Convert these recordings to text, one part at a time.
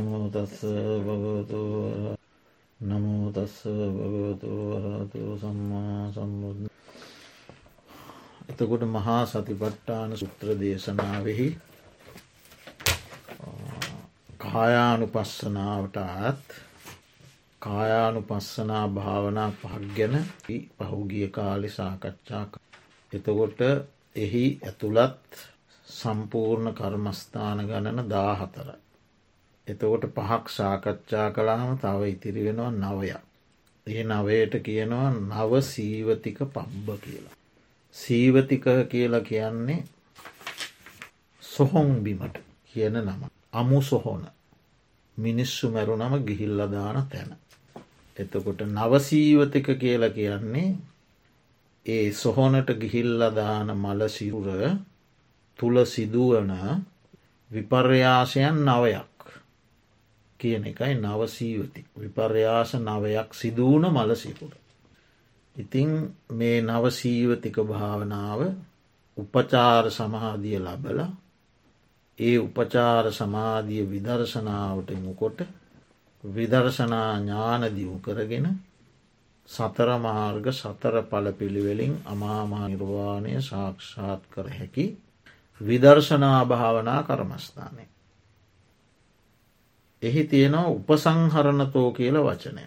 නමුතස්ස භගවතු නමුතස්ස භගවතු වරතු සම්මා සම්බුද්ධ එතකොට මහා සතිපට්ටාන සුත්‍ර දේශනාවෙහි කායානු පස්සනාවටත් කායානු පස්සනා භාවනා පහක් ගැන පහුගිය කාලි සාකච්ඡා එතකොට එහි ඇතුළත් සම්පූර්ණ කර්මස්ථාන ගණන දාහතරයි. එතකොට පහක් සාකච්ඡා කලාම තව ඉතිරි වෙනවා නවයක්. ඒ නවයට කියනවා නව සීවතික පබ්බ කියලා. සීවතික කියලා කියන්නේ සොහොන් බිමට කියන නම. අමු සොහොන මිනිස්සු මැරුණම ගිහිල්ලදාන තැන. එතකොට නවසීවතික කියලා කියන්නේ ඒ සොහොනට ගිහිල්ලදාන මල සිරුර තුළ සිදුවන විපර්යාසයන් නවයක් කියන එකයි නවසීවති විපර්යාස නවයක් සිදුවන මල සිරුර. ඉතිං මේ නවසීවතික භාවනාව උපචාර සමහාදිය ලබල ඒ උපචාර සමාධිය විදර්ශනාවට මුකොට විදර්ශනා ඥාන දියු කරගෙන සතර මාර්ග සතර පල පිළිවෙලින් අමාමා නිර්වාණය සාක්ෂාත් කර හැකි විදර්ශනා භාවනා කරමස්ථානය. එහි තියෙනවා උපසංහරණතෝ කියල වචනය.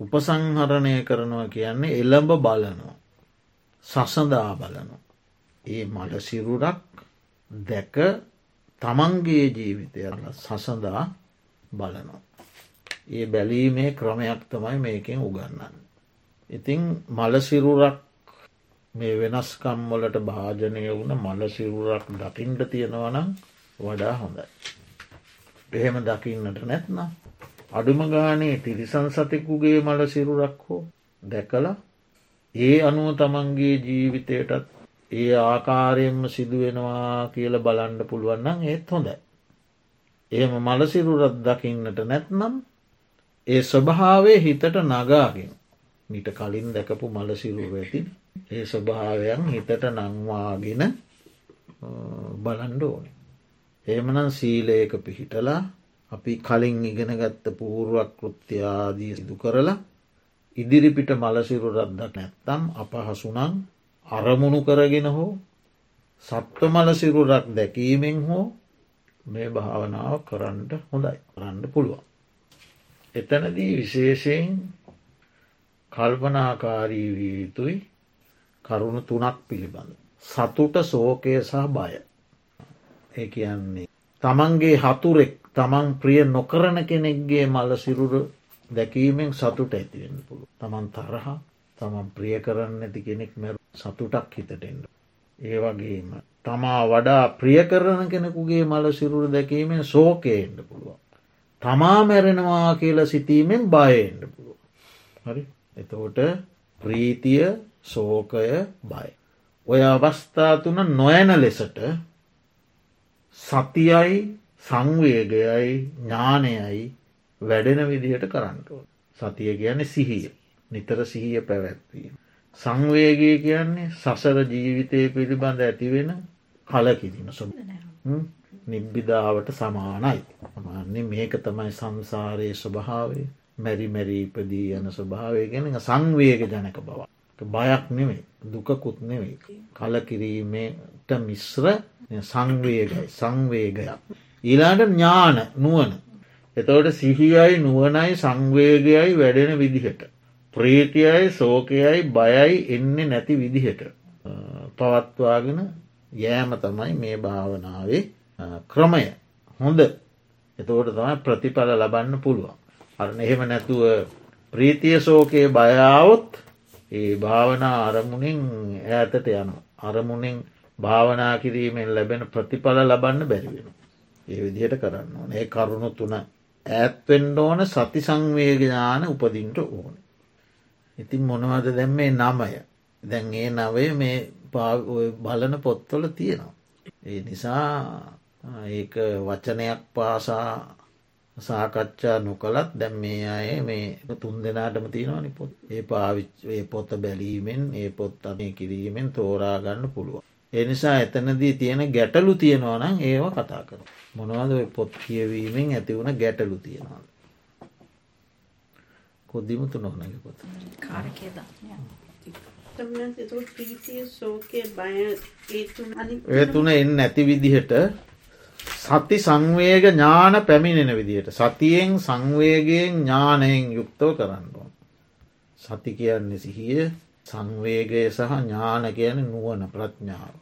උපසංහරණය කරනවා කියන්නේ එළඹ බලනවා. සසඳා බලනු. ඒ මට සිරුරක් දැක තමන්ගේ ජීවිතය සසඳා බලනවා. ඒ බැලීමේ ක්‍රමයක් තමයි මේකෙන් උගන්නන්න. ඉතිං මලසිරුරක් මේ වෙනස්කම්වලට භාජනය වුණ මලසිරුරක් දකිින්ට තියෙනවනම් වඩා හොඳයි. එහෙම දකින්නට නැත්නම්. අඩුම ගානේ තිරිසන් සතෙකුගේ මල සිරුරක් හෝ දැකල ඒ අනුව තමන්ගේ ජීවිතයටත් ඒ ආකාරයෙන්ම සිදුවෙනවා කියල බලන්ඩ පුළුවන්නම් ඒත් හොඳයි. එහෙම මලසිරුරත් දකින්නට නැත්නම් ඒ ස්වභාවය හිතට නගාගෙන මිට කලින් දැකපු මලසිරුර ඇති ඒ ස්වභාවයන් හිතට නංවාගෙන බලන්ඩ ඕනේ. එහෙමනම් සීලයක පිහිටලා අපි කලින් ඉගෙන ගත්ත පූරුවක් කෘත්‍යයාදී සිදු කරලා ඉදිරිපිට මලසිරුරද්දක් නැත්තම් අපහසුනං අරමුණු කරගෙන හෝ සත්ව මලසිරුරක් දැකීමෙන් හෝ මේ භාවනාව කරන්නට හොඳයි කරන්න පුළුවන්. එතනදී විශේෂයෙන් කල්පනාකාරී විය යුතුයි කරුණු තුනක් පිළිබඳ. සතුට සෝකය සහ බය. ඒ කියන්නේ. තමන්ගේ හතුරෙක් තමන් ප්‍රිය නොකරන කෙනෙක්ගේ මල්ල සිරුර දැකීමෙන් සතුට ඇතිවෙන්න පුළුව. තමන් තරහ තමන් ප්‍රිය කරන්න ඇති කෙනෙක් මැරු සතුටක් හිතටෙන්ට. ඒ වගේම තමා වඩා ප්‍රිය කරන කෙනෙකුගේ මල සිරුර දැකීමෙන් සෝකයෙන්ට පුළුවන්. තමා මැරෙනවා කියලා සිතීමෙන් බයෙන්ට පුළුව. හරි එතකොට ප්‍රීතිය සෝකය බයි. ඔය අවස්ථා තුන නොයන ලෙසට සතියයි සංවේගයයි ඥානයයි වැඩෙන විදිහට කරන්නටුව. සතිය කියන්නේ සිහිය නිතර සිහිය පැවැත්වීම. සංවේගය කියන්නේ සසර ජීවිතය පිළිබඳ ඇතිවෙන කලකිදින සොබ නිබ්බිධාවට සමානයි. අමාන්නේ මේක තමයි සංසාරයේ ස්වභාවේ මැරි මැරීපදී යන ස්වභාවය ගැන සංවේග ජනක බව. බයක් නෙවෙයි දුකකුත් නෙවෙයි. කලකිරීමට මිශ්‍ර සංවේගයි සංවේගයක්. ඊලාට ඥාන නුවන. එතවට සිහියයි නුවනයි සංවේගයයි වැඩෙන විදිහට. ප්‍රීතියයි සෝකයයි බයයි එන්නේ නැති විදිහට. පවත්වාගෙන යෑම තමයි මේ භාවනාවේ ක්‍රමය හොඳ එතකොට තමයි ප්‍රතිඵල ලබන්න පුළුවන්. අරන එහෙම නැතුව ප්‍රීතිය සෝකයේ බයාවොත් ඒ භාවනා අරමුණින් ඈතට යන අරමුණින් භාවනා කිරීමෙන් ලැබෙන ප්‍රතිඵල ලබන්න බැරිවෙන. ඒ විදිහට කරන්න ඕන ඒ කරුණු තුන ඇත්වෙන්ඩ ඕන සති සංවේගඥාන උපදින්ට ඕන. ඉතින් මොනවද දැම් මේ නමය දැන් ඒ නවය මේ බලන පොත්තොල තියෙනවා. ඒ නිසා ඒක වචනයක් පාසා සාකච්ඡා නොකළත් දැම් මේ අය මේ තුන් දෙනාටම තියෙනවානි පොත් ඒ පාවිච් ඒ පොත්ත බැලීමෙන් ඒ පොත් අනය කිරීමෙන් තෝරාගන්න පුළුවන්. එනිසා එතනදී තියෙන ගැටලු තියෙනවා නම් ඒව කතා කර. මොනවද පොත් කියවීමෙන් ඇති වුණ ගැටලු තියෙනවා. කොද්දිමුතු නොනක පොත. කාරකය ඒ තුන එන්න නැති විදිහට සති සංවේග ඥාන පැමිණෙන විදිහට සතියෙන් සංවේගයෙන් ඥානයෙන් යුක්තව කරන්නවා. සති කියන්නේ සිහිය සංවේගය සහ ඥාන කියන නුවන ප්‍රඥාව.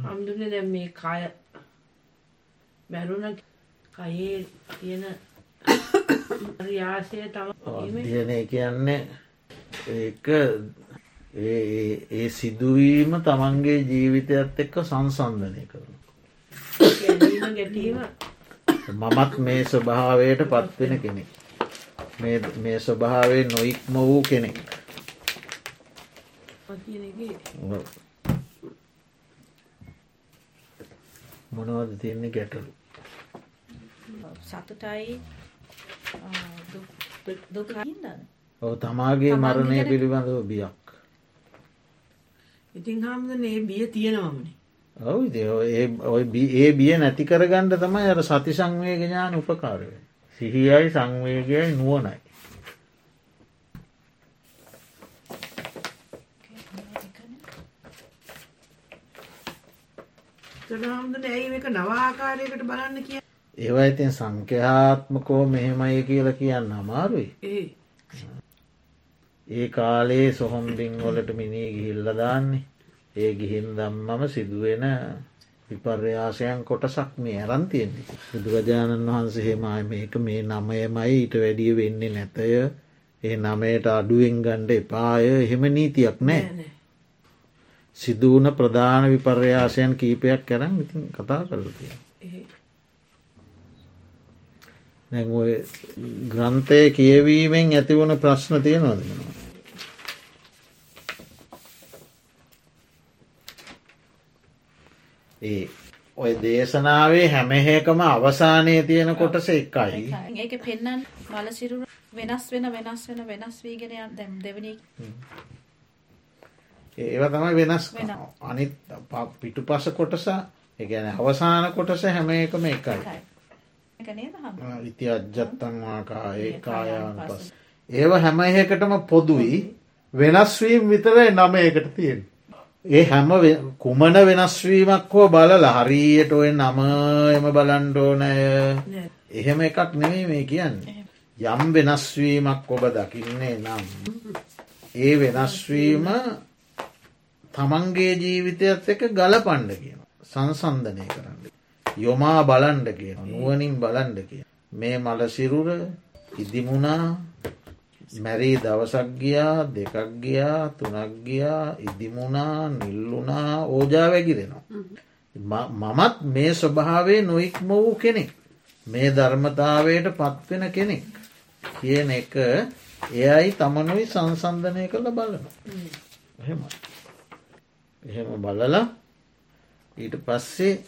හම්දුන දැ මේ කය බැරුණ කයේ තියෙන රියාසය තම අධ්‍යනය කියන්නේ ඒක ඒ සිදුවීම තමන්ගේ ජීවිතයත් එක්ක සංසන්ධනය කරන. මමත් මේ ස්වභාවයට පත්වෙන කෙනෙක්. මේ ස්වභාවේ නොයික්ම වූ කෙනෙක්. මොනවද තියන්නේ ගැටලු. සතුටයි දුකහින්දන්න. ඔව තමාගේ මරණය පිළිබඳව බියක්. ඉතින් හාමුදුරන ඒ බිය තියෙනවමනේ. ඔව් ඒ බිය නැති කරගණ්ඩ තමයි අර සති සංවේග ඥාන උපකාරය. සිහියයි සංවේගයයි නුවනයි. හාමුදුරන ඇයි එක නවාකාරයකට බලන්න කිය ඒවා ඉතින් සංඛ්‍යාත්මකෝ මෙහෙමයි කියලා කියන්න අමාරුයි. ඒ කාලේ සොහොම්බින් වලට මිනී ගිහිල්ල දාන්නේ ඒ ගිහින් දම්මම සිදුවෙන විපර්යාසයන් කොටසක් මේ ඇරන්තියෙන්නේ. බුදුරජාණන් වහන්සේහෙමයි මේක මේ නමයමයි ඊට වැඩිය වෙන්නේ නැතය ඒ නමයට අඩුවෙන් ගණ්ඩ එපාය එහෙම නීතියක් නෑ. සිදුවන ප්‍රධාන විපර්යාසයන් කීපයක් කරන්න ඉතින් කතා කරතිය. නැ ග්‍රන්ථය කියවීමෙන් ඇතිවන ප්‍රශ්න තියෙනවදෙනවා. ඒ ඔය දේශනාවේ හැමහේකම අවසානය තියෙන කොටස එකයි. ඒක පෙන්නන් බලසිරුර වෙනස් වෙන වෙනස් වෙන වෙනස් වීගෙන දැම් දෙවනි ඒව තමයි වෙනස්. අනිත් පිටු පස කොටස එකන අවසාන කොටස හැම එකම එකයි ඉති අජ්ජත්තන්වාකා ඒ කායාන පස් ඒව හැම එකටම පොදුයි වෙනස්වීම් විතරයි නම එකට තියෙන ඒ හැම කුමන වෙනස්වීමක් හෝ බලල හරියට ඔය නම එම බලන්ඩෝනය එහෙම එකක් නෙමේ මේ කියන්නේ. යම් වෙනස්වීමක් ඔබ දකින්නේ නම්. ඒ වෙනස්වීම තමන්ගේ ජීවිතයත් එක ගල පණ්ඩ කියන. සංසන්ධනය කරන්න. යොමා බලන්ඩ කියන නුවනින් බලන්ඩ කිය. මේ මල සිරුර ඉදිමුණා මැරී දවසක් ගියා දෙකක් ගියා තුනක් ගියා ඉදිමුණා නිල්ලුනා ඕජා වැගිරෙනවා. මමත් මේ ස්වභාවේ නොයික්ම වූ කෙනෙක්. මේ ධර්මතාවයට පත්වෙන කෙනෙක්. කියන එක එයයි තමනුයි සංසන්ධනය කළ බලන. එහෙම. එහෙම බලලා ඊට පස්සේ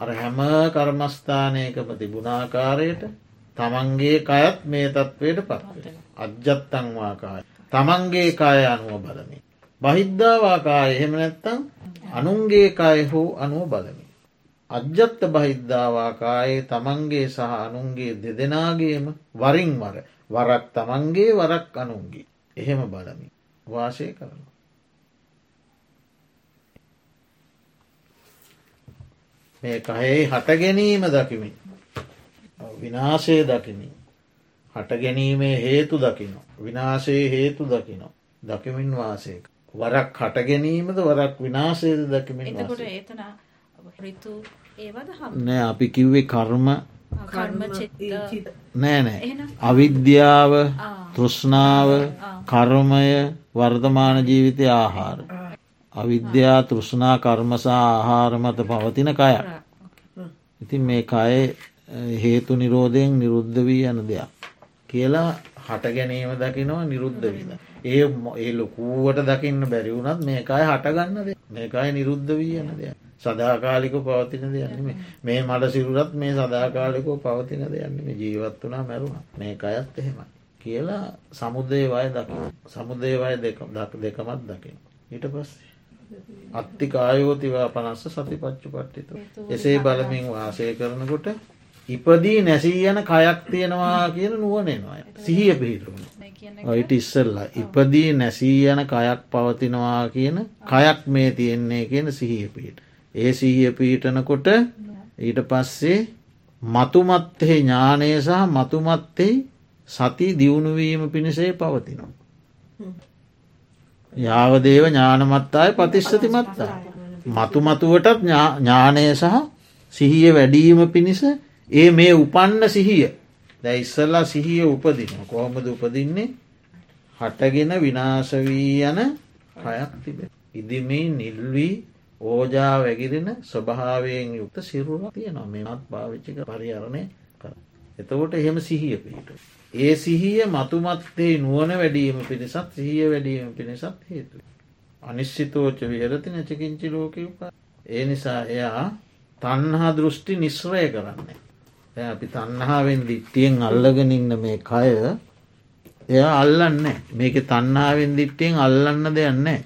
අර හැම කර්මස්ථානයකම තිබුණාකාරයට තමන්ගේ කයත් මේ තත්වයට පත් අජ්ජත්තංවාකාය. තමන්ගේ කාය අනුව බලමි. බහිද්ධාවාකාය එහෙම නැත්තං අනුන්ගේ කාය හෝ අනුව බලමි. අජ්ජත්ත බහිද්ධාවාකායේ තමන්ගේ සහ අනුන්ගේ දෙදෙනගේම වරින් වර වරක් තමන්ගේ වරක් අනුන්ගේ එහෙම බලමි වාසය කරන. මේ කහෙහි හට ගැනීම දකිමින් විනාශය දකිමින් හට ගැනීමේ හේතු දකින. විනාශයේ හේතු දකින. දකිමින් වාසයක වරක් හට ගැනීමද වරක් විනාශයද දකිමින් නෑ අපි කිව්වේ කර්ම. නෑ නෑ. අවිද්‍යාව තෘෂ්ණාව කර්මය වර්තමාන ජීවිතය ආහාර අවිද්‍යා තෘෂ්ණා කර්මසා ආහාර මත පවතින කය. ඉතින් මේ කය හේතු නිරෝධයෙන් නිරුද්ධ වී යන දෙයක්. කියලා හට ගැනීම දකිනවා නිරුද්ධ විද. ඒ ඒ ලොකුවට දකින්න බැරිවුනත් මේකයි හටගන්නද මේකයි නිරුද්ධ වී යන දෙයක්. සදාකාලික පවතින දෙයන්න මේ මට සිරුරත් මේ සදාකාලිකෝ පවතින දෙයන්න ජීවත් වනා මැරුණ. මේ අයත් එහෙමයි. කියලා සමුදේ වය දකි සමුදේ වය දෙකමත් දකින. ඊට පස්සේ අත්තිකායෝතිවා පනස්ස සති පච්චු පට්ටිතු එසේ බලමින් වාසය කරනකොට ඉපදී නැසී යන කයක් තියෙනවා කියන නුවනෙනවා සිහිය පිහිටුවන. ඔයිට ඉස්සල්ලා. ඉපදී නැසී යන කයක් පවතිනවා කියන කයක් මේ තියෙන්නේ කියන සිහිය පිහිට. ඒ සිහිය පිහිටනකොට ඊට පස්සේ මතුමත්තෙහි ඥානය සහ මතුමත්තෙහි සති දියුණුවීම පිණිසේ පවතිනවා. යාවදේව ඥානමත්තාය පතිශ්සති මත්තා. මතුමතුවටත් ඥානය සහ සිහිය වැඩීම පිණිස ඒ මේ උපන්න සිහිය දැ ඉස්සල්ලා සිහිය උපදින කොහොමද උපදින්නේ හටගෙන විනාශවී යන කයක් තිබෙන. ඉදිමේ නිල්වී ඕජා වැගිරෙන ස්වභාවයෙන් යුක්ත සිරුව තියනවා මෙමත් භාවිච්චික පරිහරණය කර. එතකොට එහෙම සිහිය පිහිට. ඒ සිහිය මතුමත්තේ නුවන වැඩීම පිණිසත් සිහිය වැඩීම පිණිසත් හේතු. අනිශ්චිතෝච විහරති නැචකින්චි ලෝකයප ඒ නිසා එයා තන්හා දෘෂ්ටි නිශ්‍රය කරන්නේ. අපි තන්නාවෙන් දිට්ටියෙන් අල්ලගෙනඉන්න මේ කය එයා අල්ලන්න මේක තන්නාවෙන් දිට්ටියෙන් අල්ලන්න දෙයන්නේ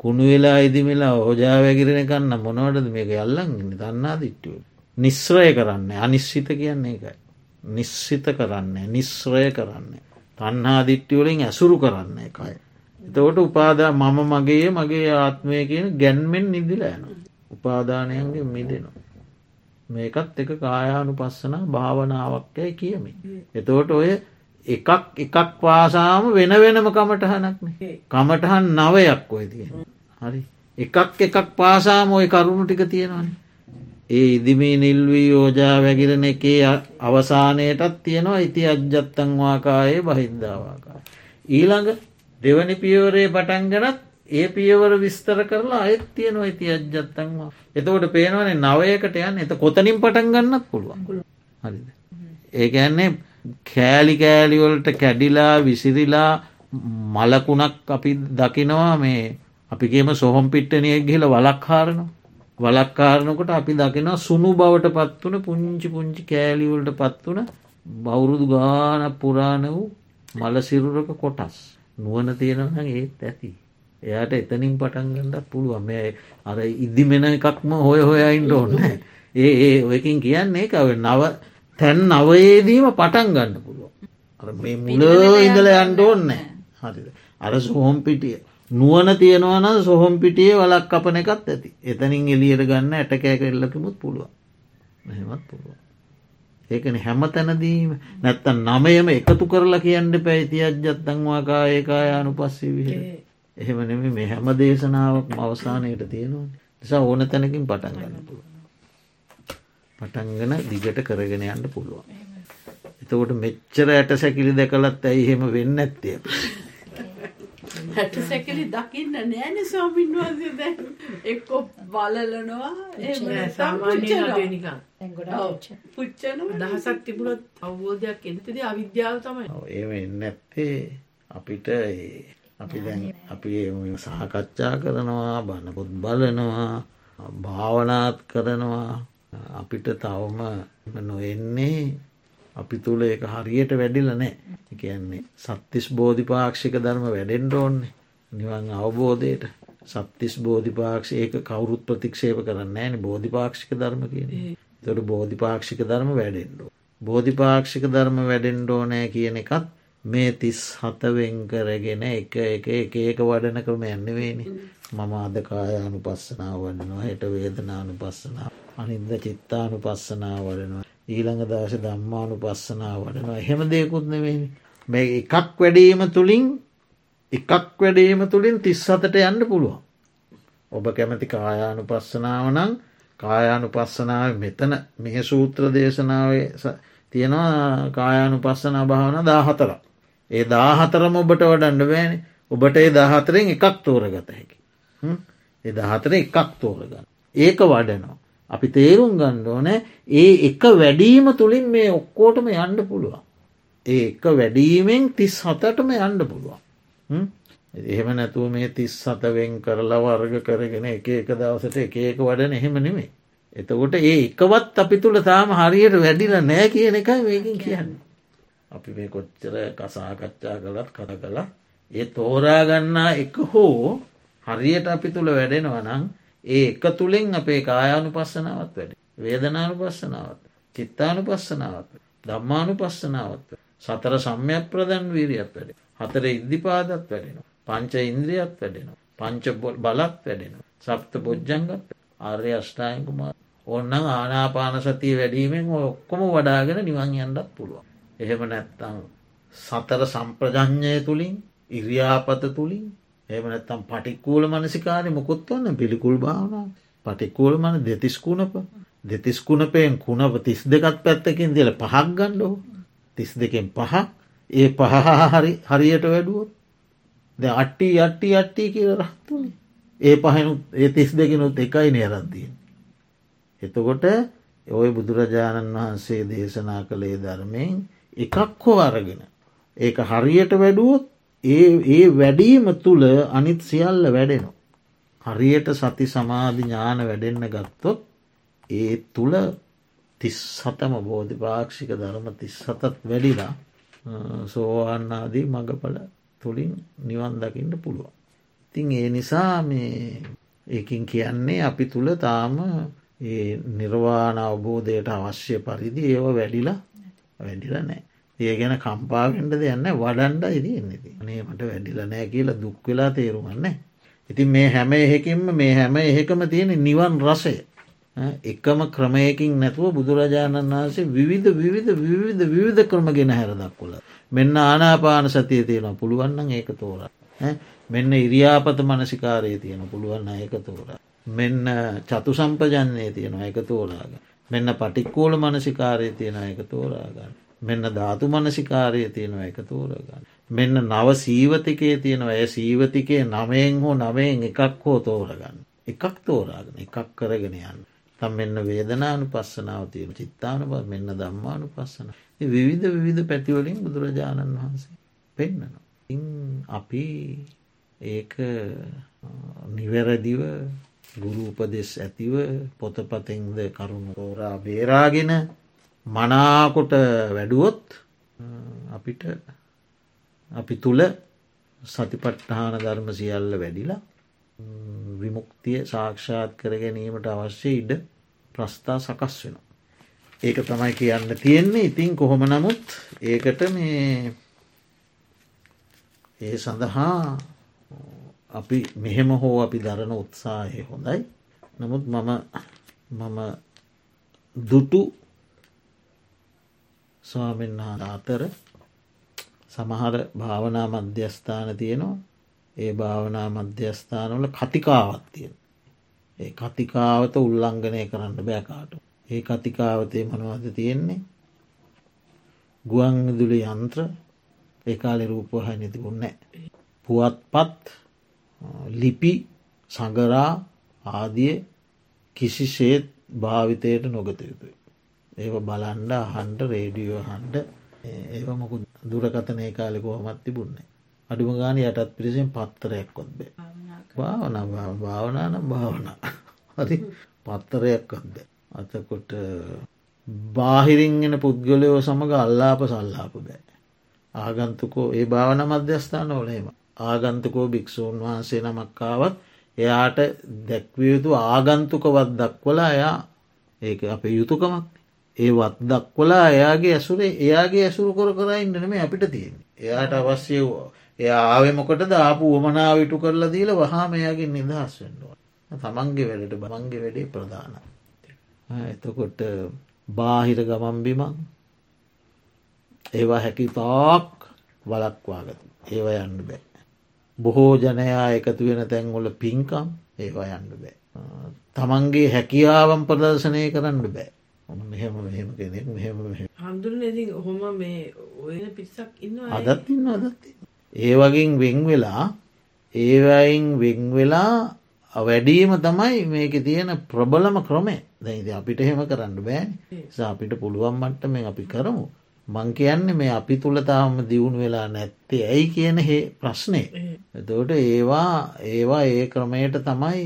කුණු වෙලා ඉදිමිලා හෝජා වැගිරෙන කන්න මොනවටද මේක අල්ලන්ගන්න දන්නා දිට්ටුව. නිශ්‍රය කරන්න අනිශ්චිත කියන්නේ එකයි. නිශ්සිත කරන්නේ නිශ්‍රය කරන්නේ. තන්හා දිට්ටිවලින් ඇසුරු කරන්න එකයි. එතකොට උපාදා මම මගේ මගේ ආත්මය කියන ගැන්මෙන් නිදිල යන. උපාදානයන්ගේ මිදෙනවා. මේකත් එක කායානු පස්සන භාවනාවක්යයි කියමි. එතෝට ඔය එකක් එකක් පාසාම වෙන වෙනම කමටහනක්න කමටහන් නවයක් ඔය තියෙන. හරි එකක් එකක් පාසාම ඔය කරුණු ටික තියෙනවාන. ඒ ඉදිමී නිල්වී යෝජා වැගිරෙන එකේ අවසානයටත් තියෙනවා ඉති අජ්ජත්තංවාකායේ බහිද්ධාවාකා. ඊළඟ දෙවනි පියවරේ පටන්ගනත් ඒ පියවර විස්තර කරලා අයත් තියෙනවා ඇති අජ්ජත්තන්වා. එතකොට පේනවනේ නවයකට යන්න එත කොතනින් පටන් ගන්නත් පුළුවන් හරිද. ඒඇන්නේ කෑලි කෑලිවලට කැඩිලා විසිරිලා මලකුණක් අපි දකිනවා මේ අපිගේම සොහොම් පිට්ටනයක් ගිල වලක්කාරනවා. වලක්කාරනකොට අපි දකින සුණු බවට පත්වන පුංචි පුංචි කෑලිවලට පත්වන බෞරුදු ගාන පුරාණ වූ මලසිරුරක කොටස්. නුවන තියෙනවන ඒත් ඇති. එයාට එතනින් පටන්ගන්නත් පුළුවන්. මේ අර ඉදිමෙන එකක්ම හොය හොයයින්ට ඔන්න ඒ ඒ ඔයකින් කියන්නේ කව නව තැන් නවයේදීම පටන් ගන්න පුළුව අර මේ මුල ඉඳල යන්ට ඕන්න හරිද? අර සොහොම් පිටිය නුවන තියෙනවන සොහොම් පිටියේ වලක් කපන එකත් ඇති. එතනින් එලියට ගන්න ඇටකෑක එල්ලකමුත් පුළුව මෙහෙමත් පුළුව ඒකන හැම තැනදීම නැත්තන් නමයම එකතු කරලා කියන්න පැයිති අජ්ජත්තංවාකා ඒකායානු පස්සී විහ එහෙම නෙම මේ හැම දේශනාවක් අවසානයට තියෙනවා නිසා ඕන තැනකින් පටන් ගන්න පුළුව. පටන්ගන දිගට කරගෙන යන්න පුළුවන්. එතකොට මෙච්චර ඇට සැකිලි දැකලත් ඇයි එහෙම වෙන්න ඇත්තේ. හැට සැකලි දකින්න නෑන ස්වාමින් වහන්සේ. දැ එක්කො බලලනවා. සාමාන්‍යනිකන් පුච්චන දහසක් තිබුණත් අවබෝධයක් එනතද අවිද්‍යාව තමයි. ඒම එන්න ඇත්තේ අපිට අපි දැන් අපි සහකච්ඡා කරනවා බණපොත් බලනවා භාවනාත් කරනවා. අපිට තවම නොෙන්නේ අපි තුළ එක හරියට වැඩිල නෑ කියන්නේ සත්තිස් බෝධිපාක්ෂික ධර්ම වැඩෙන්ඩ ඕන්නේ නිවන් අවබෝධයට සත්තිස් බෝධිපාක්ෂ ඒක කවුරුත් ප්‍රතික්ෂේප කරන්න ෑන. බෝධිපාක්ෂික ධර්ම කියන තොට බෝධිපාක්ෂික ධර්ම වැඩෙන්ඩෝ බෝධිපාක්ෂික ධර්ම වැඩෙන්ඩෝ නෑ කියන එකත් මේ තිස් හතවෙන් කරගෙන එක එක එක ඒක වඩන ක්‍රම යන්නවේනි මම අදකායානු පස්සනාව වඩනවා හෙට වේදනානු පස්සනාව අනින්ද චිත්තානු පස්සනාව වඩනවා ඊළඟ දවශ දම්මානු පස්සනාව වඩනවා එහෙම දෙයකුත්නවෙනි මේ එකක් වැඩීම තුළින් එකක් වැඩීම තුළින් තිස් හතට යන්න පුළුවන් ඔබ කැමති කායානු පස්සනාව නම් කායානු පස්සනාව මෙතන මෙහ සූත්‍ර දේශනාවේ තියෙනවා කායානු පස්සනා භාවන දාහතරක් ඒ දාහතරම ඔබට වඩන්න බෑන ඔබට ඒ දාහතරෙන් එකක් තෝරගත හැකි. ඒ දහතර එකක් තෝරගන්න. ඒක වඩනවා. අපි තේරුම් ගණ්ඩෝන ඒ එක වැඩීම තුළින් මේ ඔක්කෝටම යන්න පුළුවන්. ඒ එක වැඩීමෙන් තිස් හතටම යන්න පුළුවන්. එහෙම නැතුව මේ තිස් සතවෙන් කරලා වර්ග කරගෙන එක එක දවසට එක ඒක වඩන එහෙම නෙමේ. එතකොට ඒ එකවත් අපි තුළ තාම හරියට වැඩිල නෑ කියන එකයි මේකින් කියන්න. අපි මේ කොච්චර කසාකච්ඡා කළත් කර කලා ඒ තෝරාගන්නා එක හෝ හරියට අපි තුළ වැඩෙනවනං ඒ එක තුළින් අපේ කායානු පස්සනාවත් වැඩ. වේදනානු පස්සනාවත්. චිත්තානු පස්සනාවත්. දම්මානු පස්සනාවත්. සතර සම්යක් ප්‍රදන් වීරියත් වැඩ. හතර ඉද්ධිපාදත් වැඩෙනවා. පංච ඉන්ද්‍රියත් වැඩෙනවා. පංච බලත් වැඩෙනවා. සප්ත බොජ්ජංගත් ආර්ය අෂ්ටායකුමා ඔන්න ආනාපාන සතිය වැඩීමෙන් ඔක්කොම වඩාගෙන නිවන් යන්නත් පුළුවන්. එහෙම නැත්තං සතර සම්ප්‍රජඥය තුළින් ඉරියාපත තුළින් එම නැත්තම් පටික්කූල මනසිකාරය මොකොත් වන්න පිළිකුල් භාවන පටික්කූල මන දෙතිස්කුණප දෙතිස්කුණපයෙන් කුණප තිස් දෙකත් පැත්තකින් දෙල පහක් ගණ්ඩෝ තිස් දෙකෙන් පහ. ඒ පහහරි හරියට වැඩුවොත් ද අට්ටි අට්ටි අට්ටි කියල රහත්තුනේ ඒ පහනුත් ඒ තිස් දෙකනුත් එකයි නේරන්තියෙන්. එතකොට ඔය බුදුරජාණන් වහන්සේ දේශනා කළේ ධර්මයෙන් එකක් හෝ අරගෙන. ඒක හරියට වැඩුවොත් ඒ ඒ වැඩීම තුළ අනිත් සියල්ල වැඩෙනවා. හරියට සති සමාධි ඥාන වැඩෙන්න ගත්තොත් ඒ තුළ තිස් සතම බෝධිපාක්ෂික ධර්ම තිස් සතත් වැඩිලා සෝවාන්නාදී මඟපල තුළින් නිවන් දකින්න පුළුවන්. ඉතින් ඒ නිසා මේ ඒකින් කියන්නේ අපි තුළ තාම නිර්වාණ අවබෝධයට අවශ්‍ය පරිදි ඒව වැඩිලා වැඩිල නෑ. ඒ ගැන කම්පාගෙන්ට දෙයන්න වඩන්ඩ ඉතියෙන්නේති නේමට වැඩිල නෑ කියලා දුක් වෙලා තේරුමන්න. ඉතින් මේ හැම එහෙකින්ම මේ හැම එහෙකම තියෙන නිවන් රසය. එකම ක්‍රමයකින් නැතුව බුදුරජාණන් වහන්සේ විවිධ විවිධ විවිධ විවිධ ක්‍රම ගෙන හැර දක්කොල. මෙන්න ආනාපාන සතිය තියෙන පුළුවන්න ඒක තෝර. මෙන්න ඉරියාපත මනසිකාරය තියෙන පුළුවන්න ඒක තෝර. මෙන්න චතු සම්පජන්නේ තියෙනවා එක තෝරාග. මෙන්න පටික්කෝල මනසිකාරය තියෙන එක තෝරාගන්න. මෙන්න ධාතු මනසිකාරය තියෙනවා එක තෝරගන්න. මෙන්න නව සීවතිකේ තියෙනවා ඇය සීවතිකේ නමයෙන් හෝ නවයෙන් එකක් හෝ තෝරගන්න. එකක් තෝරාගෙන එකක් කරගෙන යන්න. තම් මෙන්න වේදනානු පස්සනාව තියෙන චිත්තාන බ මෙන්න දම්මානු පස්සන. විවිධ විවිධ පැතිවලින් බුදුරජාණන් වහන්සේ පෙන්න්නනවා. ඉන් අපි ඒක නිවැරදිව ගුරු උපදෙස් ඇතිව පොතපතෙන්ද කරුණු තෝරා බේරාගෙන මනාකොට වැඩුවොත් අපිට අපි තුළ සතිපට්ඨාන ධර්ම සියල්ල වැඩිලා විමුක්තිය සාක්ෂාත් කර ගැනීමට අවශ්‍ය ඉඩ ප්‍රස්ථා සකස් වෙන. ඒක තමයි කියන්න තියෙන්නේ ඉතින් කොහොම නමුත් ඒකට මේ ඒ සඳහා අපි මෙහෙම හෝ අපි දරන උත්සාහය හොඳයි. නමුත් මම මම දුටු ස්වාමෙන් අතර සමහර භාවනා මධ්‍යස්ථාන තියෙනවා ඒ භාවනා මධ්‍යස්ථානවල කතිකාවත් තියෙන. ඒ කතිකාවත උල්ලංඝනය කරන්න බෑකාට. ඒ කතිකාවතේ මනවද තියෙන්නේ. ගුවන් විදුලි යන්ත්‍ර ඒකාලෙ රූපහ නැතිබුන්නෑ. පුවත්පත් ලිපි සඟරා ආදිය කිසිසේත් භාවිතයට නොගත යුතුයි. ඒ බලන්ඩ හන්ඩ රේඩියෝ හන්ඩ ඒ මොකු දුරකතනය කාලෙ කොහොමත් තිබුන්නේ. අඩුම ගාන යටත් පිරිසෙන් පත්තරයක් කොත්බේ. භාවන භාවනානම් භාවන හරි පත්තරයක් කොත්ද. අතකොට බාහිරිංගෙන පුද්ගලයෝ සමඟ අල්ලාප සල්ලාප බෑ. ආගන්තුකෝ ඒ භාවන මධ්‍යස්ථාන ඕලේම ආගන්තුකෝ භික්‍ෂූන් වහන්සේ නමක්කාවත් එයාට දැක්වියයුතු ආගන්තුකවත් දක්වලා එයා ඒක අපේ යුතුකමක් ඒවත් දක්වලා එයාගේ ඇසුරේ එයාගේ ඇසුරු කොර කර ඉන්නනම අපිට තියෙන. එයාට අවශ්‍ය එය ආවෙ මොකට දාපු වමනාවිටු කරලා දීල වහා මෙයාගේ නිදහස් වෙන්නවා. තමන්ගේ වැඩට බමන්ගේ වැඩේ ප්‍රධාන. එතකොට බාහිර ගමම්බිමන් ඒවා හැකි තාක් වලක්වාගත ඒව යන්න බෑ. බොහෝ ජනයා එකතු වෙන තැන්ගොල පින්කම් ඒවා යන්න බෑ. තමන්ගේ හැකියාවම් ප්‍රදර්ශනය කරන්න බෑ. මෙහෙම මෙහෙම කෙනෙක් මෙහෙම හඳුරන ඉති හොම මේ ඔය පිස්සක් ඉන්න අදත් ඉන්න අදත් ඒ වගින් වෙන් වෙලා ඒවයින් වෙන් වෙලා වැඩීම තමයි මේක තියෙන ප්‍රබලම ක්‍රමේ දැයිද අපිට එහෙම කරන්න බෑ අපිට පුළුවන් මට්ට මේ අපි කරමු. මං කියන්න මේ අපි තුළ තාම දියුණු වෙලා නැත්තේ ඇයි කියන ප්‍රශ්නය එතවට ඒවා ඒවා ඒ ක්‍රමයට තමයි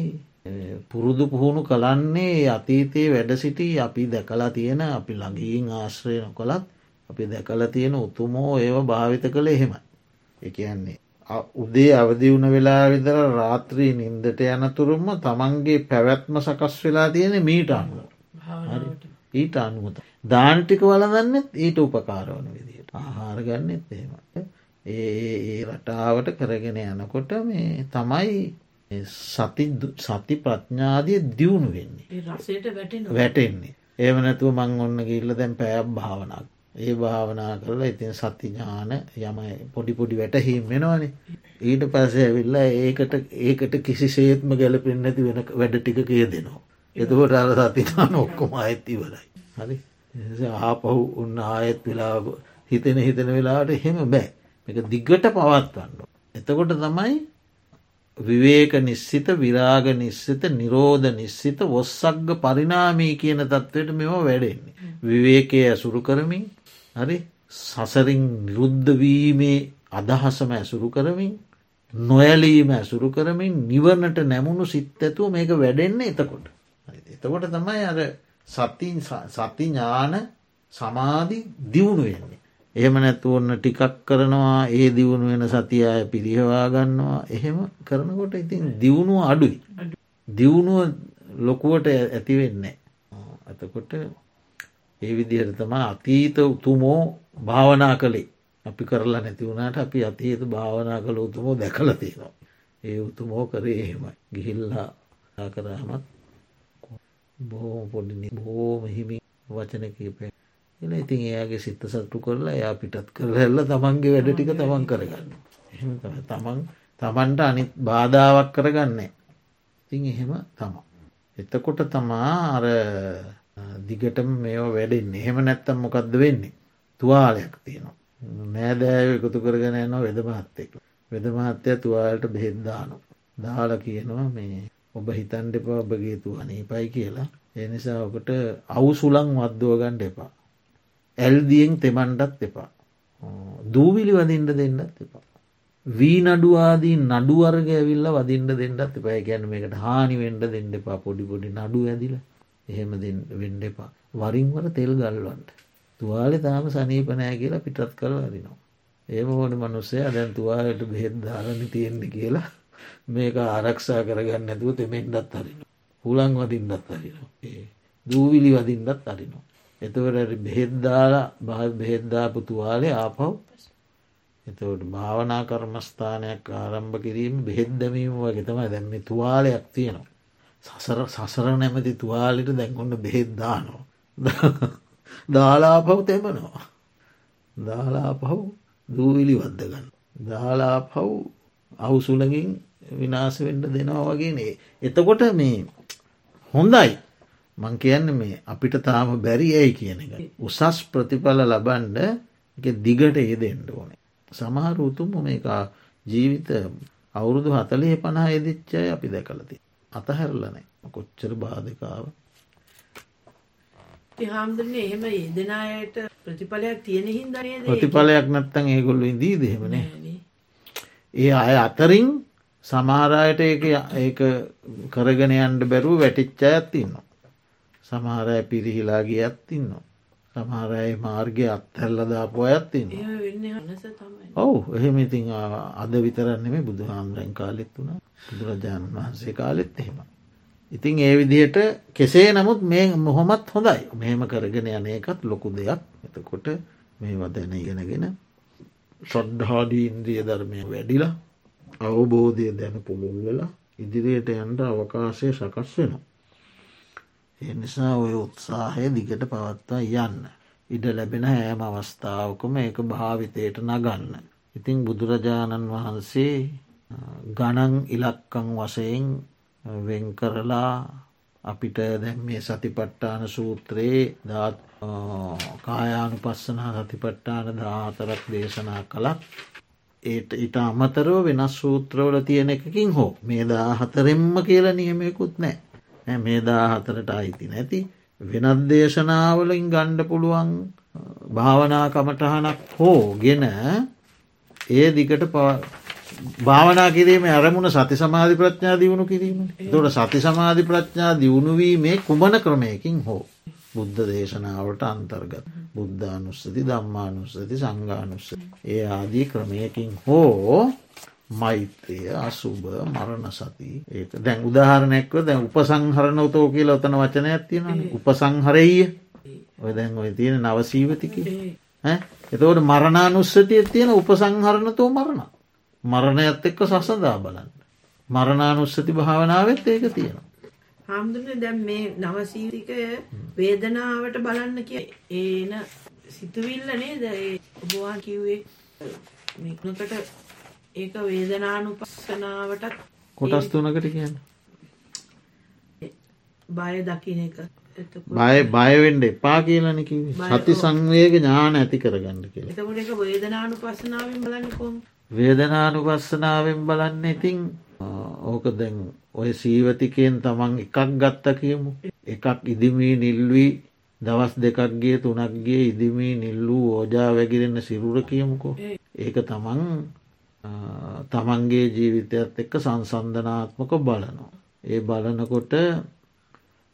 පුරුදු පුහුණු කලන්නේ අතීතයේ වැඩ සිටි අපි දැකලා තියෙන අපි ළඟීන් ආශ්‍රය නොකොළත් අපි දැකල තියෙන උතුමෝ ඒව භාවිත කළ එහෙමයි. එකන්නේ උදේ අවදි වුණ වෙලා විදර රාත්‍රී නින්දට යනතුරුම තමන්ගේ පැවැත්ම සකස් වෙලා තියෙන මීට අනුව ඊට අනුවත. දාන්ටික වලදන්නෙත් ඊට උපකාරවන විදියට ආහාර ගන්නෙත් එහෙම. ඒ රටාවට කරගෙන යනකොට මේ තමයි සති සති ප්‍රඥාදිය දියුණු වෙන්නේ. වැටෙන්නේ. ඒම නැතුව මං ඔන්න ගිල්ල දැන් පැයක් භාවනක් ඒ භාවනා කරලා ඉතින් සතිඥාන යමයි පොඩි පොඩි වැටහීම් වෙනවානේ. ඊට පස්සේ ඇවිල්ලා ඒකට ඒකට කිසි සේත්ම ගැලපෙන් නැති වෙන වැඩ ටික කිය දෙනවා. එතකොට අර සතිඥාන ඔක්කොම අඇත්තිවලයි. හරි? ආපහු උන්න ආයෙත් වෙලා හිතෙන හිතන වෙලාට එහෙම බෑ. එක දිග්ගට පවත්වන්න. එතකොට තමයි විවේක නිස්සිත විරාග නිස්සිත නිරෝධ නිස්සිත වොස්සක්ග පරිනාමී කියන තත්ත්වයට මෙම වැඩෙන්නේ. විවේකය ඇසුරු කරමින් හරි සසරින් නිරුද්ධවීමේ අදහසම ඇසුරු කරමින් නොයලීම ඇසුරු කරමින් නිවරණට නැමුණු සිත් ඇතුව මේක වැඩෙන්නේ එතකොට. එතකොට තමයි අර සති ඥාන සමාධි දියුණු වෙන්නේ. එහෙම නැතු ඔන්න ටිකක් කරනවා ඒ දියුණු වෙන සතියාය පිරිහවා ගන්නවා එහෙම කරනකොට ඉතින් දියුණුව අඩුයි. දියුණුව ලොකුවට ඇතිවෙන්නේ. ඇතකොට ඒ විදිහට තමා අතීත උතුමෝ භාවනා කළේ අපි කරලා නැති වුණට අපි අතීත භාවනා කළ උතුමෝ දැකල තියෙනවා. ඒ උතුමෝ කරේ එහෙමයි ගිහිල්ලා කරහමත් බොහෝ පොඩි බොහෝම හිමි වචන කීපය එල ඉතින් එයාගේ සිත්ත සත්තු කරලා එයා පිටත් කරහැල්ල තමන්ගේ වැඩ ටික තමන් කරගන්න. එහෙම තමන් තමන්ට අනිත් බාධාවක් කරගන්නේ. ඉතින් එහෙම තමා. එතකොට තමා අර දිගටම මේෝ වැඩෙන් එහෙම නැත්තම් මොකක්ද වෙන්නේ. තුවාලයක් තියෙනවා. නෑදෑව එකතු කරගෙන යනවා වෙදමහත්තෙක්. වෙදමහත්තය තුවාලට බෙහෙද්දානු. දාල කියනවා මේ ඔබ හිතන් දෙපා ඔබගේ තුවනීපයි කියලා. එනිසා ඔකට අවුසුලං වද්දුවගණ්ඩ එපා. ඇල්දියෙන් තෙමන්ටත් එපා. දූවිලි වදින්ට දෙන්නත් එපා. වී නඩුවාදී නඩුවර්ග ඇවිල්ල වදින්ට දෙන්නත් එපා ගැන මේකට හානි වෙන්ඩ දෙන්න එපා පොඩි පොඩි නඩු ඇදිල එහෙම වෙන්ඩ එපා. වරින්වර තෙල් ගල්වන්ට. තුවාලෙ තාම සනීපනෑ කියලා පිටත් කර අරිනවා. ඒම හෝන මනුස්සේ දැන් තුවාලට බෙහෙත් දාලනි තියෙන්නේ කියලා මේක ආරක්ෂා කරගන්න ඇතුව තෙමෙන්ඩත් අරින. හුලං වදින්ඩත් අරිනවා. ඒ දූවිලි වදින්ඩත් අරිනවා. එතවට බෙහෙද්දාලා බහ බෙහෙද්දාපු තුවාලේ ආපව් එතවට භාවනා කර්මස්ථානයක් ආරම්භ කිරීම බෙහෙද්දමීම වගේ තමයි දැම්ම තුවාලයක් තියෙනවා. සසර සසර නැමති තුවාලිට දැන්කොන්න බෙහෙද්දානවා. දාලාපව් තෙමනවා. දාලාපහු දූවිලි වද්දගන්න. දාලාපව් අවුසුලගින් විනාස වෙන්ඩ දෙනවා වගේනේ. එතකොට මේ හොඳයි මං කියන්න මේ අපිට තාම බැරි ඇයි කියන එක. උසස් ප්‍රතිඵල ලබන්ඩ දිගට ඒ දෙෙන්ඩ ඕනේ. සමහර උතුම මේක ජීවිත අවුරුදු හතලේ පනා එදිච්චය අපි දැකලති. අතහැරලනෑ කොච්චර බාධකාව. හාමුදුරන්නේ එහෙම යෙදෙනයට ප්‍රතිඵලයක් තියෙන හින්දරය ප්‍රතිඵලයක් නැත්තන් ඒගොල්ලු ඉදී දෙහෙමනේ. ඒ අය අතරින් සමාරයට ඒ කරගෙන යන්ඩ බැරුව වැටිච්චා ඇත්තින්නවා. සමහරය පිරිහිලා ගියත් ඉන්නවා. සමහරයි මාර්ගය අත්හැල්ලදාපු අයත්තින්න. ඔවු එහෙම ඉතින් අද විතරන්නෙම බුදු හාමුදුරන් කාලෙත් වුණ බුදුරජාණන් වහන්සේ කාලෙත් එහෙම. ඉතින් ඒ විදිහට කෙසේ නමුත් මේ මොහොමත් හොඳයි මෙහෙම කරගෙන යන එකත් ලොකු දෙයක් එතකොට මේ වදැන ඉගෙනගෙන ශ්‍රද්ධාඩී ඉන්ද්‍රිය ධර්මය වැඩිලා අවබෝධය දැන පුළුල් වෙලා ඉදිරියට යන්ට අවකාශය සකස් වෙනවා. එනිසා ඔය උත්සාහය දිගට පවත්වා යන්න. ඉඩ ලැබෙන හෑම අවස්ථාවකම ඒක භාවිතයට නගන්න. ඉතිං බුදුරජාණන් වහන්සේ ගණන් ඉලක්කං වසයෙන් වෙන් කරලා අපිට දැන් මේ සතිපට්ටාන සූත්‍රයේ දත් කායානු පස්සනා සතිපට්ටාන දාතරක් දේශනා කළත් ඒට ඉට අමතරව වෙනස් සූත්‍රවල තියෙන එකකින් හෝ මේ දා හතරෙම්ම කියල නියමයකුත් නෑ මේ දා හතරට අයිති නැති වෙනත් දේශනාවලින් ගණ්ඩ පුළුවන් භාවනා කමටහනක් හෝ ගෙන ඒ දිකට භාවනා කිරීම අරමුණ සති සමාධි ප්‍රඥා දියුණු කිරීම තොට සති සමාධි ප්‍රඥා දියුණුවීමේ කුමන ක්‍රමයකින් හෝ බුද්ධ දේශනාවට අන්තර්ගත් බුද්ධානුස්සති දම්මානුස්සති සංගානුස්ස ඒ ආදී ක්‍රමයකින් හෝ මෛත්‍රය අසුභ මරණ සති. ඒක දැන් උදාහරණයක්ව දැන් උපසංහරණ උතෝ කියල ඔතන වචනයක් තියෙන උපසංහරය ඔය දැන් ඔය තියෙන නවසීවතික එතවට මරණානුස්සතිය තියෙන උපසංහරණතෝ මරණ. මරණයත් එක්ක සසදා බලන්න. මරණානුස්සති භාවනාවත් ඒක තියෙනවා. හාමුදුරන දැම් මේ නවසීරිකය වේදනාවට බලන්න කිය ඒන සිතුවිල්ල නේද? ඔබවා කිව්වේ මික්නකට ඒක වේදනානු පස්සනාවටත් කොටස් තුනකට කියන්න. බය දකින එක. බය බයවෙන්ඩ එපා කියලනකි සති සංවේග ඥාන ඇති කරගන්න කියල. එතකොට එක වේදනානු පස්සනාවෙන් බලන්න කොම් වේදනානු පස්සනාවෙන් බලන්න ඉතිං ඕක දැන් ඔය සීවතිකයෙන් තමන් එකක් ගත්ත කියමු. එකක් ඉදිමී නිල්වී දවස් දෙකක්ගේ තුනක්ගේ ඉදිමී නිල්ලූ ඕජා වැගිරෙන්න සිරුර කියමුකෝ. ඒක තමන් තමන්ගේ ජීවිතයත් එක්ක සංසන්ධනාත්මක බලනවා. ඒ බලනකොට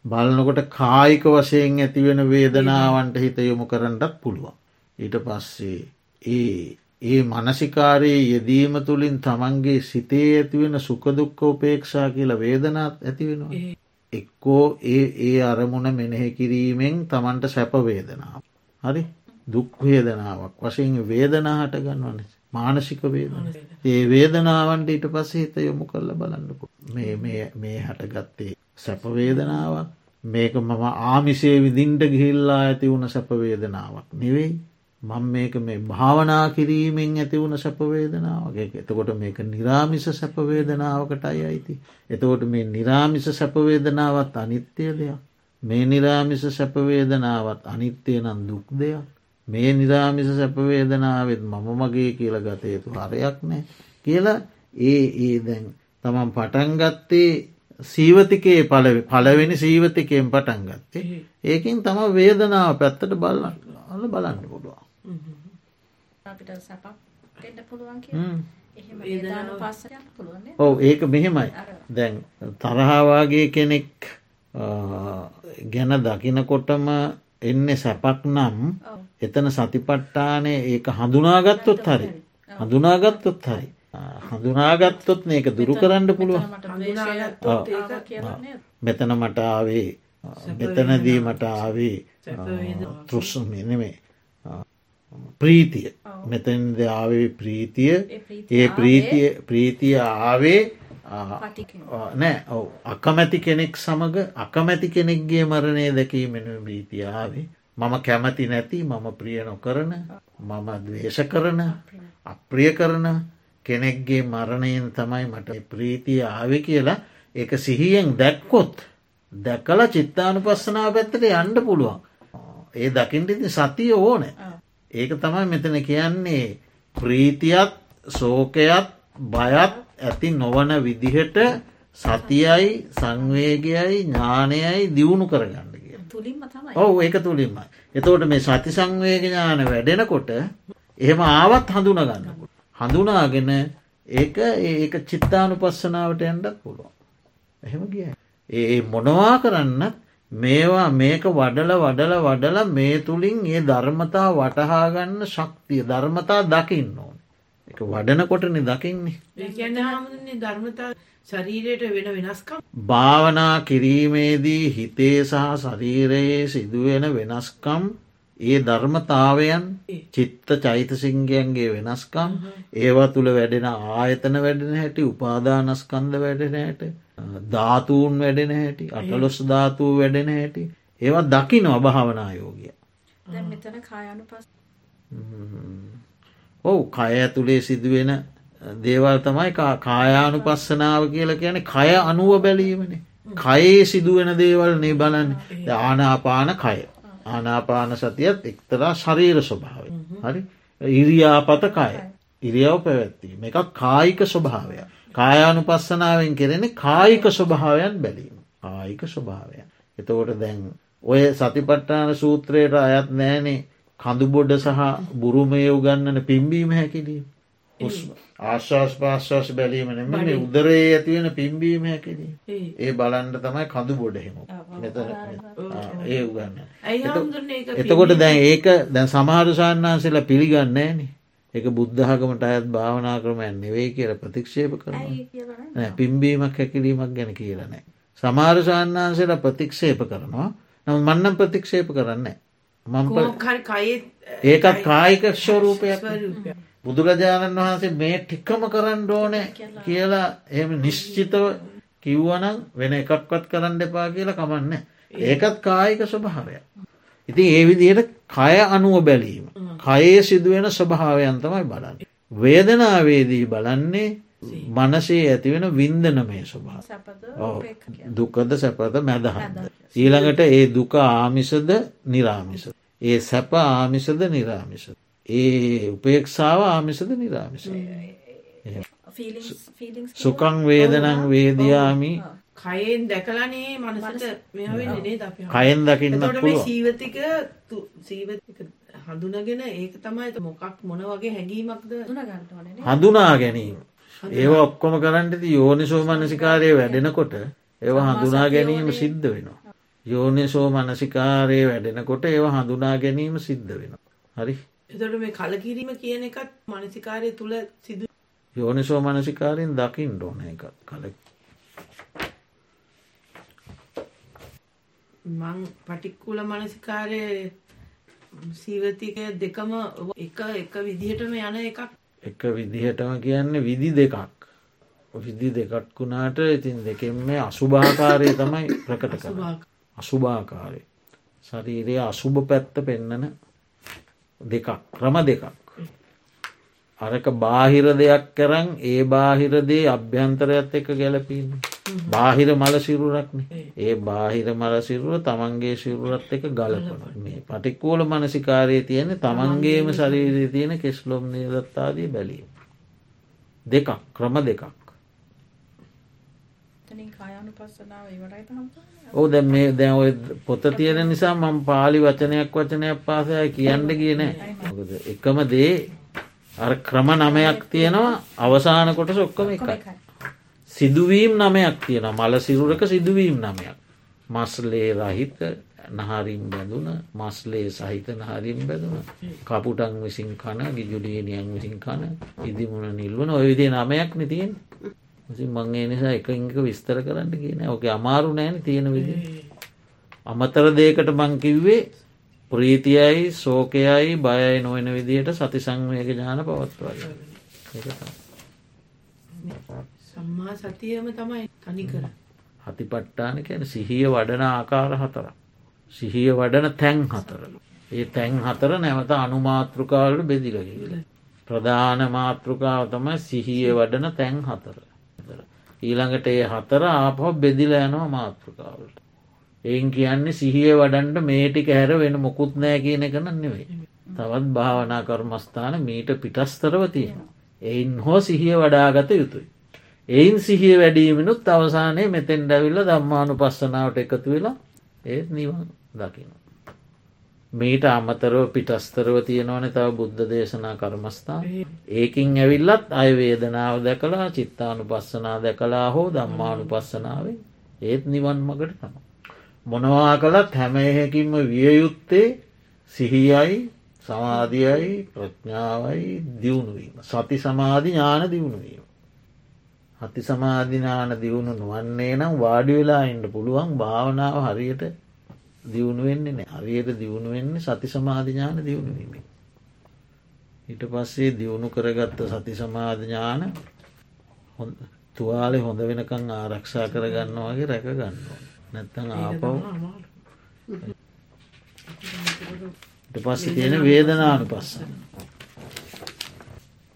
බලනකොට කායික වශයෙන් ඇතිවෙන වේදනාවන්ට හිත යොමු කරන්නටත් පුළුවන්. ඊට පස්සේ ඒ ඒ මනසිකාරයේ යෙදීම තුළින් තමන්ගේ සිතේ ඇතිවෙන සුකදුක්ක උපේක්ෂා කියලා වේදනාත් ඇතිවෙනවා. එක්කෝ ඒ ඒ අරමුණ මෙනෙහෙ කිරීමෙන් තමන්ට සැපවේදනාව. හරි දුක්වේදනාවක් වශයෙන් වේදනාහට ගන්නවන මානසික වේදන. ඒ වේදනාවන්ට ඊට පස්සේ හිත යොමු කරල බලන්නකු මේ හටගත්තේ සැපවේදනාවක් මේක මම ආමිසේ විදින්ට ගිහිල්ලා ඇති වුණ සැපවේදනාවක් නෙවෙයි මං මේක මේ භාවනා කිරීමෙන් ඇති වුණ සැපවේදනාවගේ එතකොට මේක නිරාමිස සැපවේදනාවකටයි අයිති. එතකොට මේ නිරාමිස සැපවේදනාවත් අනිත්‍යය දෙයක්. මේ නිරාමිස සැපවේදනාවත් අනිත්‍යය නම් දුක් දෙයක්. මේ නිරාමිස සැපවේදනාවත් මම මගේ කියල ගතයුතු හරයක් නෑ කියලා ඒ ඒ දැන් තමන් පටන්ගත්තේ සීවතිකයේ පලවෙනි සීවතිකයෙන් පටන් ගත්තේ. ඒකින් තම වේදනාව පැත්තට බලන්න අල බලන්න පුළුවන්. ඔව ඒක මෙහෙමයි. දැන් තරහාවාගේ කෙනෙක් ගැන දකිනකොටම එන්න සැපක් නම් එතන සතිපට්ටානය ඒක හඳුනාගත්තොත් හරි. හඳුනාගත්තොත් හරි. හඳුනාගත්තොත් මේක දුරු කරන්න පුළුවන්. මෙතන මට ආවේ මෙතනදී මට ආවේ තෘස්සුම නෙමේ ප්‍රීතිය. මෙතැන්ද ආවේ ප්‍රීතිය. ඒ ප්‍රීතිය ප්‍රීතිය ආවේ නෑ ඔව. අකමැති කෙනෙක් සමඟ අකමැති කෙනෙක්ගේ මරණය දැකීමෙන ප්‍රීතියාවේ මම කැමති නැති මම ප්‍රිය නොකරන මම දවේශ කරන අප්‍රිය කරන කෙනෙක්ගේ මරණයෙන් තමයි මට ප්‍රීතිය ආව කියලා ඒක සිහියෙන් දැක්කොත් දැකල චිත්තානු පස්සනාව පැත්තට යන්න පුළුවන්. ඒ දකිින්ටති සතිය ඕන. ඒක තමයි මෙතන කියන්නේ. ප්‍රීතියත් සෝකයත් බයත් ඇති නොවන විදිහට සතියයි සංවේගයයි ඥානයයි දියුණු කරගන්න කිය ඔව ඒක තුළින්ම එතෝට මේ සති සංවේග ඥාන වැඩෙනකොට එහෙම ආවත් හඳුනගන්නකොට හඳුනාගෙන ඒක ඒක චිත්තානු පස්සනාවට ඇන්ඩත් පුළුවන්. එහෙම ගිය. ඒ මොනවා කරන්නත් මේවා මේක වඩල වඩල වඩල මේ තුළින් ඒ ධර්මතා වටහාගන්න ශක්තිය ධර්මතා දකින්න. එක වඩනකොටන දකින්නේ. ධර්මතා ශරීරයට වෙන වෙනස්කම්. භාවනා කිරීමේදී හිතේ සහ ශරීරයේ සිදුවෙන වෙනස්කම් ඒ ධර්මතාවයන් චිත්ත චෛතසිංගයන්ගේ වෙනස්කම් ඒවා තුළ වැඩෙන ආයතන වැඩෙන හැටි උපාදානස්කන්ද වැඩෙන හැට ධාතූන් වැඩෙන හැටි අටලොස් ධාතුව වැඩෙන හැටි ඒවා දකි නොභාවනායෝගිය ඔවු කය ඇතුළේ සිදුවෙන දේවල් තමයි කායානු පස්සනාව කියලා කියන කය අනුව බැලීමනේ. කයේ සිදුවෙන දේවල් නේ බලන්න. ආනාපාන කය. ආනාපාන සතියත් එක්තරා ශරීර ස්වභාවය හරි? ඉරියාපත කය. ඉරියාව පැවැත්වීම. එකක් කායික ස්වභාවය කායානු පස්සනාවෙන් කෙරෙන කායික ස්වභාවයන් බැලීම. කායික ස්වභාවය එතකොට දැන් ඔය සතිපට්ටාන සූත්‍රයට අයත් නෑනේ කඳුබොඩ සහ බුරුමය උගන්නන පිම්බීම හැකිලීම ආශ්වාස් පාශ්වාස බැලීම නෙම මේ උදරේ ඇතිවෙන පිම්බීම හැකිලීම ඒ. බලන්ට තමයි කඳු බොඩහෙම මෙතන ඒ උගන්න එතකොට දැන් ඒක දැන් සමහරු සාන්නාන්සේලා පිළිගන්න ෑන එක බුද්ධහකමට අයත් භාවනා ක්‍රමයන් නෙවෙයි කියල ප්‍රතික්ෂේප කරන නෑ පිම්බීමක් හැකිලීමක් ගැන කියලනෑ සමාර සාන්නාන්සේලා ප්‍රතික්ෂේප කරනවා. නම් මන්නම් ප්‍රතික්ෂේප කරන්න ඒකත් කායික ස්වරූපයක්. බුදුරජාණන් වහන්සේ මේ ටික්කම කරන්න ඕනෑ කියලා. එම නිශ්චිතව කිව්වනම් වෙන එකක්වත් කරන්න එපා කියලා කමන්න. ඒකත් කායික ස්වභාවයක්. ඉතින් ඒ විදියට කය අනුව බැලීම කයේ සිදුවෙන ස්වභාවයන් තමයි බලන්න. වේදනාවේදී බලන්නේ මනසේ ඇතිවෙන වින්දන මේ ස්වභාව ඔව්. දුකද සැපත මැදහන්න ඊළඟට ඒ දුක ආමිසද නිරාමිස ඒ සැප ආමිසද නිරාමිස ඒ උපේක්ෂාව ආමිසද නිරාමිස සුකං වේදනං වේදයාමි. කයෙන් දැකලනේ මනසට කයෙන් දකින්න සීවතික සීවතික හඳුනගෙන ඒක තමයි මොකක් මොන වගේ හැඟීමක්ද? හඳුනා ගැනීම. ඒව ඔක්කොම කරන්නට යෝනිසෝ මනසිකාරය වැඩෙනකොට ඒව හඳුනා ගැනීම සිද්ධ වෙනවා. යෝනිසෝ මනසිකාරය වැඩෙනකොට ඒව හඳුනා ගැනීම සිද්ධ වෙනවා. හරි? එතකොට මේ කලකිරීම කියන එකත් මනසිකාරය තුළ සිදු යෝනිසෝ මනසිකාරයෙන් දකිින් ඩෝන එකත් කල මං පටික්කුල මනසිකාරය සීවතික දෙකම එක එක විදිහටම යන එකක්. එක විදිහටම කියන්නේ විදි දෙකක්. විදි දෙකක් වුණාට ඉතින් දෙකෙන් මේ අසුභාකාරය තමයි ප්‍රකට කර. අසුභාකාරය. ශරීරයේ අසුභ පැත්ත පෙන්නන දෙකක් ක්‍රම දෙකක්. අරක බාහිර දෙයක් කරන් ඒ බාහිරදේ අභ්‍යන්තරයත් එක ගැලපීම. බාහිර මල සිරුරක්න ඒ බාහිර මල සිරුර තමන්ගේ සිරුරත් එක ගලපන. මේ පටික්කෝල මනසිකාරයේ තියෙන තමන්ගේම ශරීරයේ තියෙන කෙස්ලොම් නිදත්තාදී බැලීම. දෙකක් ක්‍රම දෙකක්. කායනු පස්සනාව ඉවරයි තහම ඕ දැ මේ දැන් ඔය පොත තියෙන නිසා මම පාලි වචනයක් වචනයක් පාසය කියන්න කියන එකම දේ අර ක්‍රම නමයක් තියෙනවා. අවසාන කොට සොක්කම එකයි. සිදුවීම් නමයක් තියෙන මල සිරුරක සිදුවීම් නමයක්. මස්ලේ රහිත නහරින් බැඳුන මස්ලේ සහිත නහරින් බැඳුන කපුටන් විසින් කන ගිජුලියනියන් විසින් කන ඉදිමුණ නිල්වන ඔය විදේ නමයක් නතියෙන් මංගේ නිසා එක ඉක විස්තර කරන්න කියන ඕක අමාරු නෑන තියෙන විදි අමතර දේකට මංකිව්වේ ප්‍රීතියයි සෝකයයි බයයි නොවන විදියට සති සංවයක ජාන පවත්වල සම්මා සතියම තමයි තනි කර හතිපට්ටාන කියන සිහිය වඩන ආකාර හතර. සිහිය වඩන තැන් හතර. ඒ තැන් හතර නැවත අනුමාතෘකාවලට බෙදිලගල. ප්‍රධාන මාතෘකාව තමයි සිහිය වඩන තැන් හතර. ඊළඟට ඒ හතර ආපහො බෙදිල යනවා මාතෘකාවලට. එයින් කියන්නේ සිහිය වඩන්ට මේටික හැර වෙන මොකුත් නෑ කියන එකන නෙවෙයි. තවත් භාවනා කර්මස්ථාන මීට පිටස්තරව තියෙන. එයින් හෝ සිහිය වඩාගත යුතුයි. එයින් සිහිය වැඩීමනුත් අවසානය මෙතෙන් ඩැවිල්ල දම්මානු පස්සනාවට එකතු වෙලා ඒත් නිවන් දකින. මීට අමතරව පිටස්තරව තියෙනවන තව බුද්ධ දේශනා කර්මස්ථාන ඒකින් ඇවිල්ලත් අය වේදනාව දැකලා චිත්තානු පස්සනා දැකලා හෝ දම්මානු පස්සනාවේ ඒත් නිවන් මගට තම. මොනවා කළත් හැම එහෙකින්ම වියයුත්තේ සිහියයි සමාධියයි ප්‍රඥාවයි දියුණුවීම. සති සමාධි ඥාන දියුණුවීම. හති සමාධිනාන දියුණු නොවන්නේ නම් වාඩි වෙලා ඉන්න පුළුවන් භාවනාව හරියට දියුණු වෙන්නේ නෑ. හරියට දියුණු වෙන්නේ සති සමාධිඥාන දියුණුවීම. ඊට පස්සේ දියුණු කරගත්ත සති සමාධඥාන තුවාලෙ හොඳ වෙනකං ආරක්ෂා කරගන්න වගේ රැක ගන්න නැත්තං ආපව් ඊට පස්සේ තියෙන වේදනානු පස්සන්න